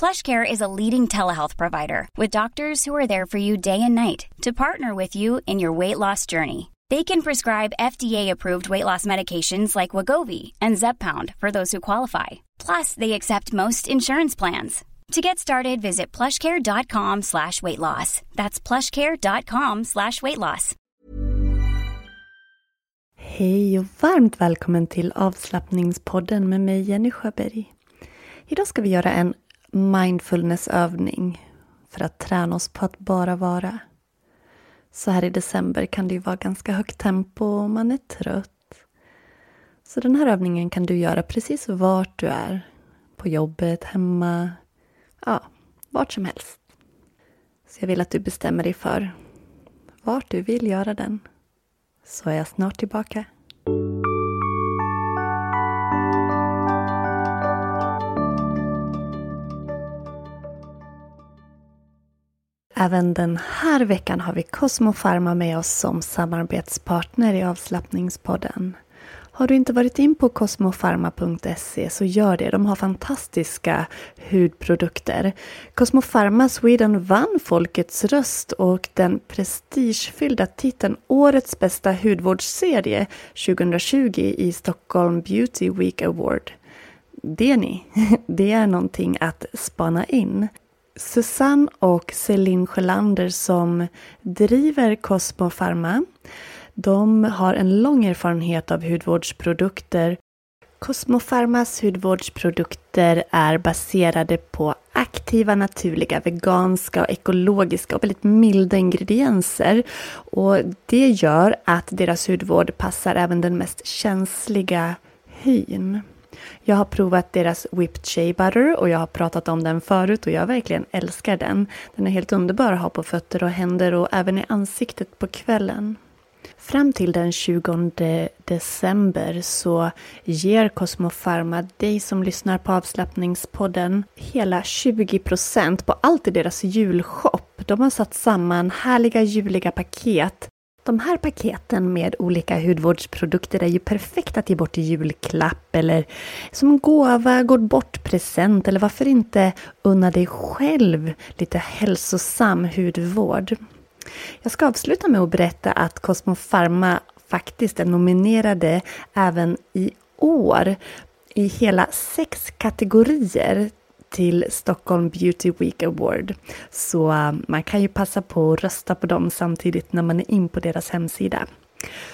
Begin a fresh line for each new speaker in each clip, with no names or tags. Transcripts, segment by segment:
PlushCare is a leading telehealth provider with doctors who are there for you day and night to partner with you in your weight loss journey. They can prescribe FDA-approved weight loss medications like Wagovi and Zepbound for those who qualify. Plus, they accept most insurance plans. To get started, visit plushcare.com slash weight loss. That's plushcare.com slash weight loss.
Hej och varmt välkommen till avslappningspodden med mig Jenny Sjöberg. Idag ska vi göra en mindfulnessövning för att träna oss på att bara vara. Så här i december kan det ju vara ganska högt tempo och man är trött. Så den här övningen kan du göra precis vart du är. På jobbet, hemma, ja, vart som helst. Så jag vill att du bestämmer dig för vart du vill göra den. Så är jag snart tillbaka. Även den här veckan har vi Cosmo Pharma med oss som samarbetspartner i avslappningspodden. Har du inte varit in på cosmofarma.se så gör det. De har fantastiska hudprodukter. Cosmofarma Sweden vann Folkets röst och den prestigefyllda titeln Årets bästa hudvårdsserie 2020 i Stockholm Beauty Week Award. Det ni, det är någonting att spana in. Susanne och Celine Sjölander som driver Cosmo Pharma. De har en lång erfarenhet av hudvårdsprodukter. Cosmo Pharmas hudvårdsprodukter är baserade på aktiva, naturliga, veganska och ekologiska och väldigt milda ingredienser. Och det gör att deras hudvård passar även den mest känsliga hyn. Jag har provat deras Whipped Shea Butter och jag har pratat om den förut och jag verkligen älskar den. Den är helt underbar att ha på fötter och händer och även i ansiktet på kvällen. Fram till den 20 december så ger Cosmopharma dig som lyssnar på avslappningspodden hela 20% på allt i deras julshop. De har satt samman härliga juliga paket de här paketen med olika hudvårdsprodukter är ju perfekta att ge bort i julklapp eller som gåva, gå bort present eller varför inte unna dig själv lite hälsosam hudvård. Jag ska avsluta med att berätta att Cosmo Pharma faktiskt är nominerade även i år i hela sex kategorier till Stockholm Beauty Week Award. Så eh, man kan ju passa på att rösta på dem samtidigt när man är in på deras hemsida.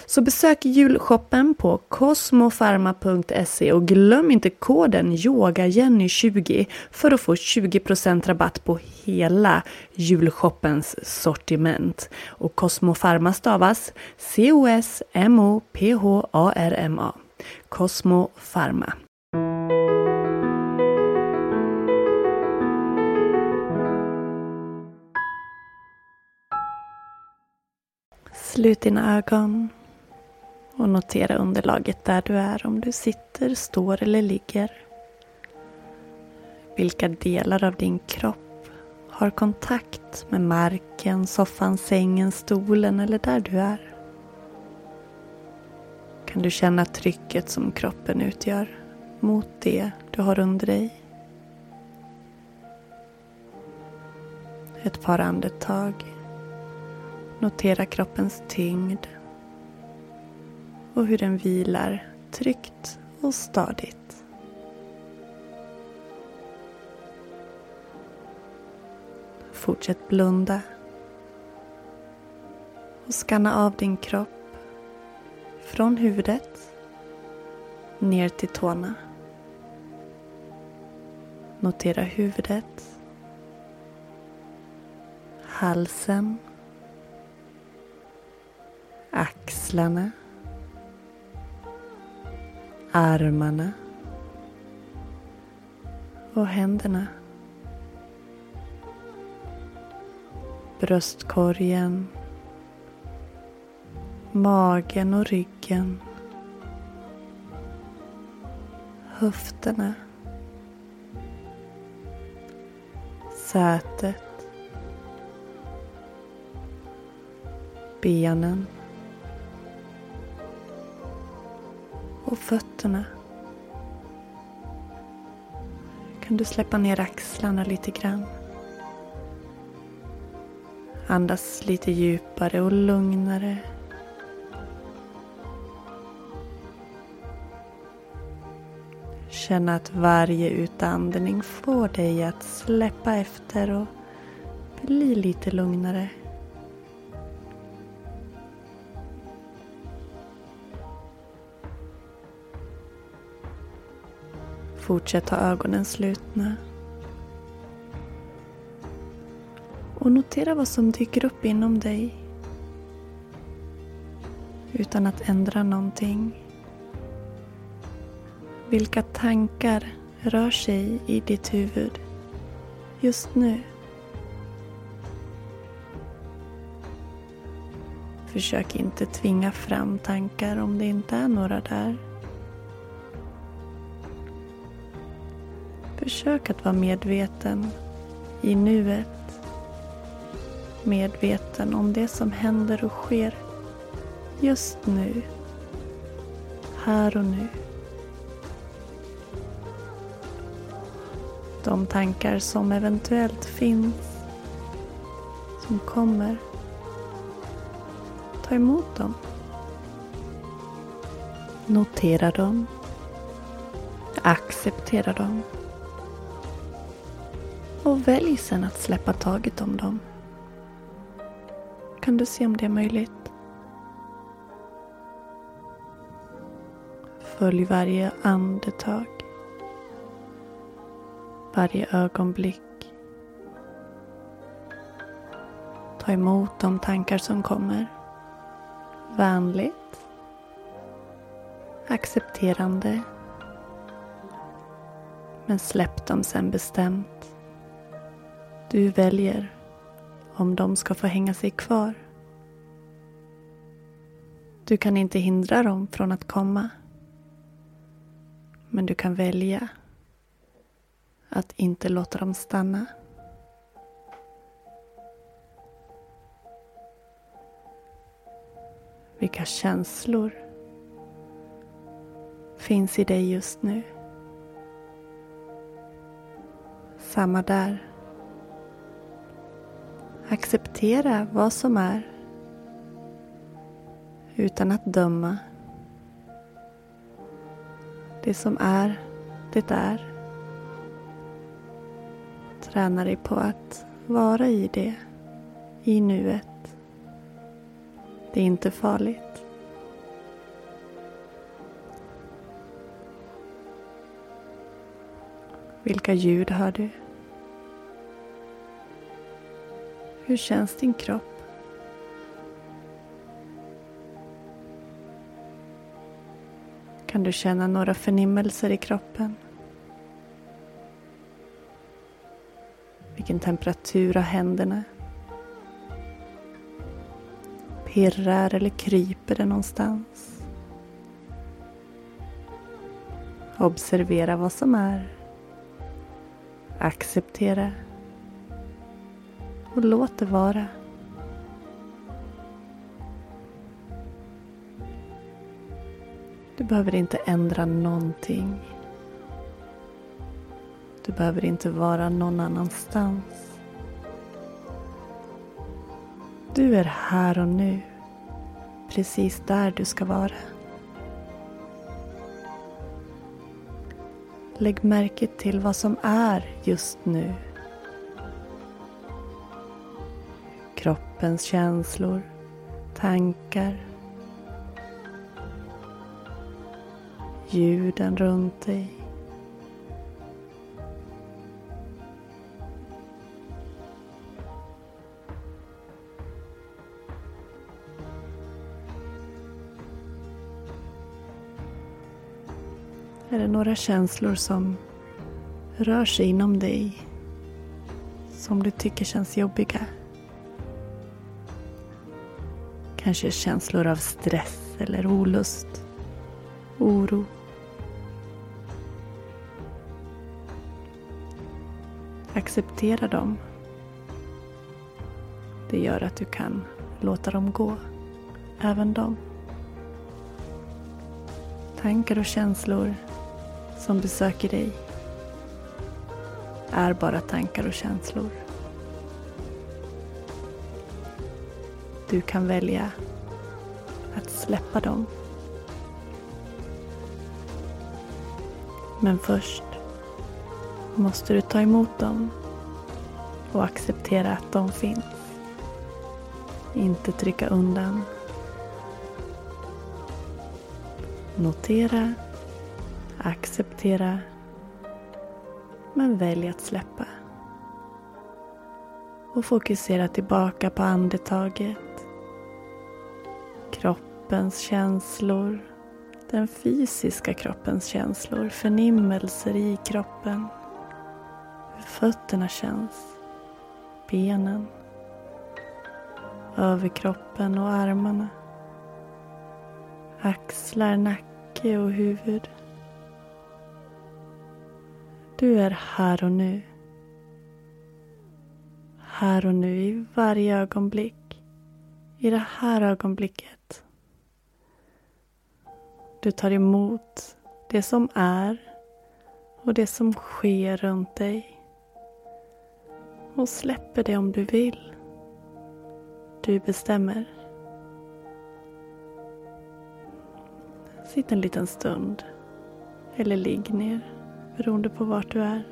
Så besök julshoppen på cosmofarma.se och glöm inte koden YOGAJENNY20 för att få 20% rabatt på hela julshoppens sortiment. Och Cosmofarma stavas C-O-S-M-O-P-H-A-R-M-A. Cosmo Slut dina ögon och notera underlaget där du är, om du sitter, står eller ligger. Vilka delar av din kropp har kontakt med marken, soffan, sängen, stolen eller där du är? Kan du känna trycket som kroppen utgör mot det du har under dig? Ett par andetag Notera kroppens tyngd och hur den vilar tryggt och stadigt. Fortsätt blunda och skanna av din kropp från huvudet ner till tårna. Notera huvudet, halsen, axlarna, armarna och händerna. Bröstkorgen, magen och ryggen, höfterna, sätet, benen. Och fötterna. Kan du släppa ner axlarna lite grann? Andas lite djupare och lugnare. Känna att varje utandning får dig att släppa efter och bli lite lugnare. Fortsätt ha ögonen slutna. Och notera vad som dyker upp inom dig. Utan att ändra någonting. Vilka tankar rör sig i ditt huvud just nu? Försök inte tvinga fram tankar om det inte är några där. Försök att vara medveten i nuet. Medveten om det som händer och sker just nu. Här och nu. De tankar som eventuellt finns, som kommer. Ta emot dem. Notera dem. Acceptera dem. Och välj sen att släppa taget om dem. Kan du se om det är möjligt? Följ varje andetag. Varje ögonblick. Ta emot de tankar som kommer. Vänligt. Accepterande. Men släpp dem sen bestämt. Du väljer om de ska få hänga sig kvar. Du kan inte hindra dem från att komma. Men du kan välja att inte låta dem stanna. Vilka känslor finns i dig just nu? Samma där. Acceptera vad som är utan att döma. Det som är, det är. Träna dig på att vara i det, i nuet. Det är inte farligt. Vilka ljud hör du? Hur känns din kropp? Kan du känna några förnimmelser i kroppen? Vilken temperatur har händerna? Pirrar eller kryper det någonstans? Observera vad som är. Acceptera och låt det vara. Du behöver inte ändra någonting. Du behöver inte vara någon annanstans. Du är här och nu, precis där du ska vara. Lägg märke till vad som är just nu. Kroppens känslor, tankar, ljuden runt dig. Är det några känslor som rör sig inom dig som du tycker känns jobbiga? Kanske känslor av stress eller olust, oro. Acceptera dem. Det gör att du kan låta dem gå, även dem. Tankar och känslor som besöker dig är bara tankar och känslor. Du kan välja att släppa dem. Men först måste du ta emot dem och acceptera att de finns. Inte trycka undan. Notera, acceptera, men välj att släppa. Och fokusera tillbaka på andetaget kroppens känslor, den fysiska kroppens känslor, förnimmelser i kroppen, hur fötterna känns, benen, överkroppen och armarna, axlar, nacke och huvud. Du är här och nu. Här och nu i varje ögonblick. I det här ögonblicket. Du tar emot det som är och det som sker runt dig. Och släpper det om du vill. Du bestämmer. Sitt en liten stund. Eller ligg ner, beroende på vart du är.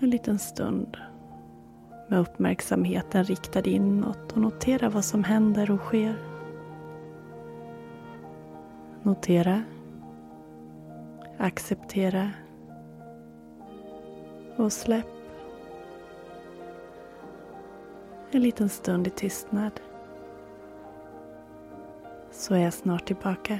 En liten stund med uppmärksamheten riktad inåt och notera vad som händer och sker. Notera, acceptera och släpp. En liten stund i tystnad. Så är jag snart tillbaka.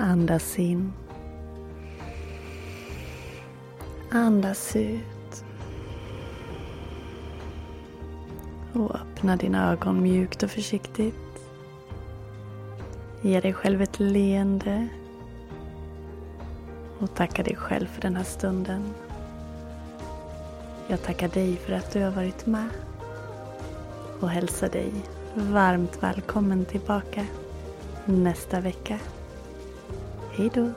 Andas in. Andas ut. Och öppna dina ögon mjukt och försiktigt. Ge dig själv ett leende. Och tacka dig själv för den här stunden. Jag tackar dig för att du har varit med. Och hälsar dig varmt välkommen tillbaka nästa vecka. Hej då!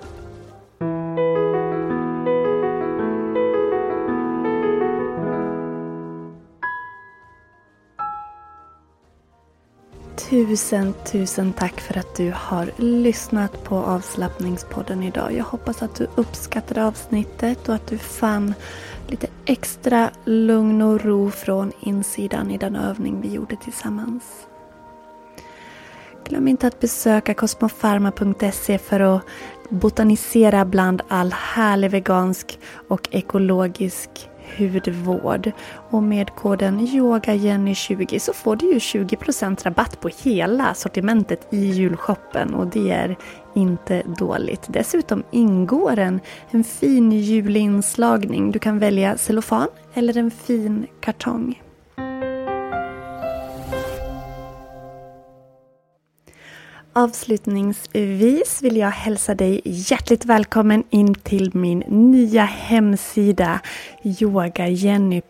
Tusen, tusen tack för att du har lyssnat på avslappningspodden idag. Jag hoppas att du uppskattade avsnittet och att du fann lite extra lugn och ro från insidan i den övning vi gjorde tillsammans. Glöm inte att besöka kosmofarma.se för att botanisera bland all härlig vegansk och ekologisk hudvård. Och med koden YOGAJENNY20 så får du ju 20% rabatt på hela sortimentet i julshoppen och det är inte dåligt. Dessutom ingår en, en fin julinslagning. Du kan välja cellofan eller en fin kartong. Avslutningsvis vill jag hälsa dig hjärtligt välkommen in till min nya hemsida yogajenny.se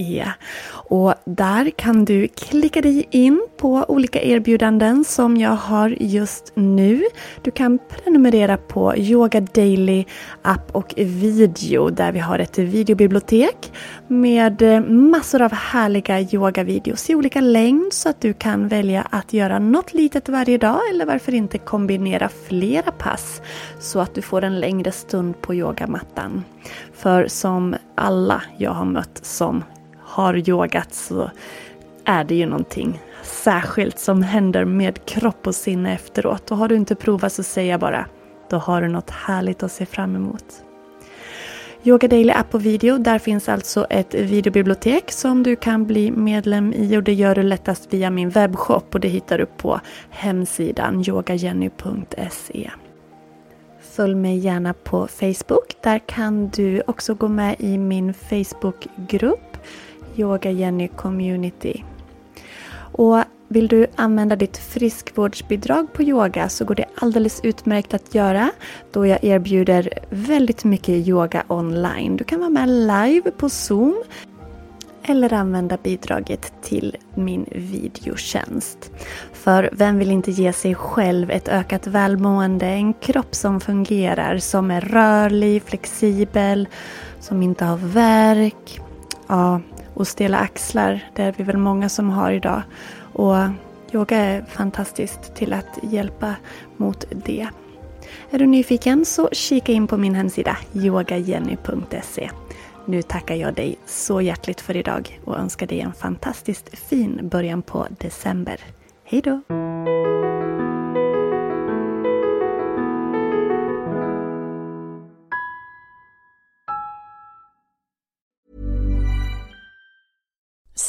E. Och där kan du klicka dig in på olika erbjudanden som jag har just nu. Du kan prenumerera på Yoga Daily app och video där vi har ett videobibliotek med eh, massor av härliga yogavideos i olika längd så att du kan välja att göra något litet varje dag eller varför inte kombinera flera pass så att du får en längre stund på yogamattan. För som alla jag har mött som har yogat så är det ju någonting särskilt som händer med kropp och sinne efteråt. Och har du inte provat så säger jag bara, då har du något härligt att se fram emot. Yoga Daily app och video. Där finns alltså ett videobibliotek som du kan bli medlem i och det gör du lättast via min webbshop och det hittar du på hemsidan yogajenny.se. Följ mig gärna på Facebook. Där kan du också gå med i min Facebookgrupp Yoga Jenny Community. Och vill du använda ditt friskvårdsbidrag på yoga så går det alldeles utmärkt att göra då jag erbjuder väldigt mycket yoga online. Du kan vara med live på Zoom eller använda bidraget till min videotjänst. För vem vill inte ge sig själv ett ökat välmående, en kropp som fungerar, som är rörlig, flexibel, som inte har värk. Ja, och stela axlar. Det är vi väl många som har idag. Och yoga är fantastiskt till att hjälpa mot det. Är du nyfiken så kika in på min hemsida yogajenny.se. Nu tackar jag dig så hjärtligt för idag och önskar dig en fantastiskt fin början på december. Hej